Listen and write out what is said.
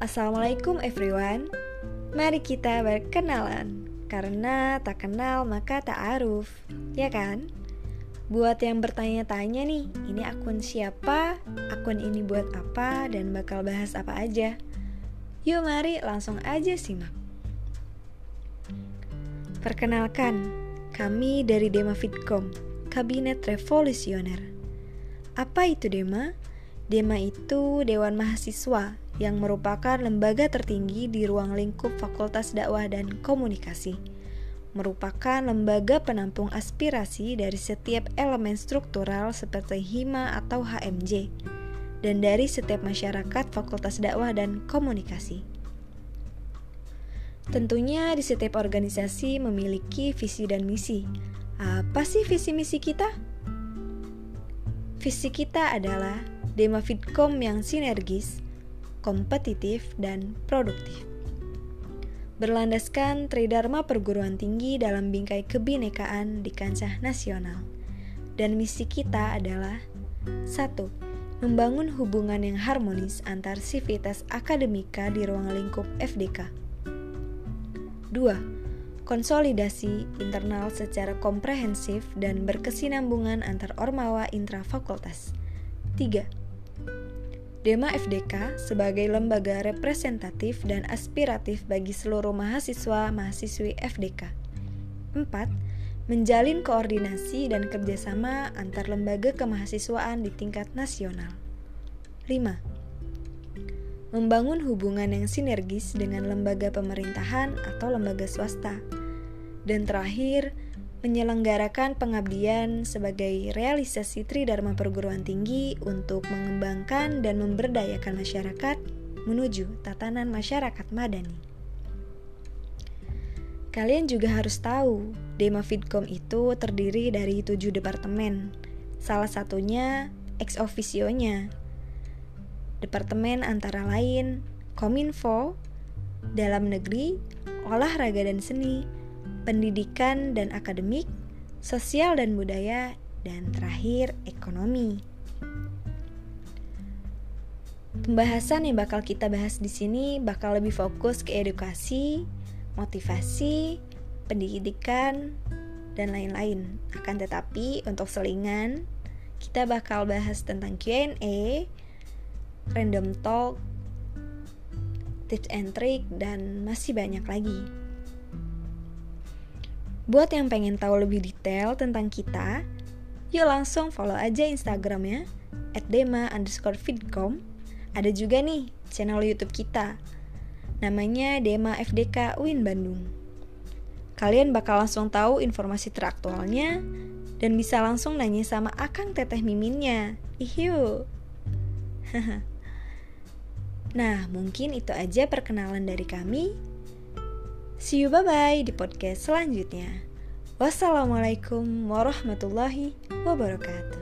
Assalamualaikum everyone Mari kita berkenalan Karena tak kenal maka tak aruf Ya kan? Buat yang bertanya-tanya nih Ini akun siapa? Akun ini buat apa? Dan bakal bahas apa aja? Yuk mari langsung aja simak Perkenalkan Kami dari Dema Fitcom Kabinet Revolusioner Apa itu Dema? Dema itu Dewan Mahasiswa yang merupakan lembaga tertinggi di ruang lingkup Fakultas Dakwah dan Komunikasi. Merupakan lembaga penampung aspirasi dari setiap elemen struktural seperti HIMA atau HMJ dan dari setiap masyarakat Fakultas Dakwah dan Komunikasi. Tentunya di setiap organisasi memiliki visi dan misi. Apa sih visi misi kita? Visi kita adalah Dema Fitcom yang sinergis, kompetitif, dan produktif. Berlandaskan Tridharma perguruan tinggi dalam bingkai kebinekaan di kancah nasional. Dan misi kita adalah 1. Membangun hubungan yang harmonis antar sivitas akademika di ruang lingkup FDK. 2. Konsolidasi internal secara komprehensif dan berkesinambungan antar ormawa intrafakultas. 3 Dema FDK sebagai lembaga representatif dan aspiratif bagi seluruh mahasiswa-mahasiswi FDK. 4. Menjalin koordinasi dan kerjasama antar lembaga kemahasiswaan di tingkat nasional. 5. Membangun hubungan yang sinergis dengan lembaga pemerintahan atau lembaga swasta. Dan terakhir, menyelenggarakan pengabdian sebagai realisasi Tridharma perguruan tinggi untuk mengembangkan dan memberdayakan masyarakat menuju tatanan masyarakat madani. Kalian juga harus tahu, Dema Fitcom itu terdiri dari tujuh departemen. Salah satunya ex officio-nya. Departemen antara lain Kominfo, Dalam Negeri, Olahraga dan Seni, pendidikan dan akademik, sosial dan budaya, dan terakhir ekonomi. Pembahasan yang bakal kita bahas di sini bakal lebih fokus ke edukasi, motivasi, pendidikan, dan lain-lain. Akan tetapi untuk selingan, kita bakal bahas tentang Q&A, random talk, tips and trick, dan masih banyak lagi. Buat yang pengen tahu lebih detail tentang kita, yuk langsung follow aja Instagramnya @dema underscore feedcom. Ada juga nih channel YouTube kita, namanya Dema FDK UIN Bandung. Kalian bakal langsung tahu informasi teraktualnya dan bisa langsung nanya sama Akang Teteh Miminnya. Ihiu. nah, mungkin itu aja perkenalan dari kami. See you bye-bye di podcast selanjutnya. Wassalamualaikum warahmatullahi wabarakatuh.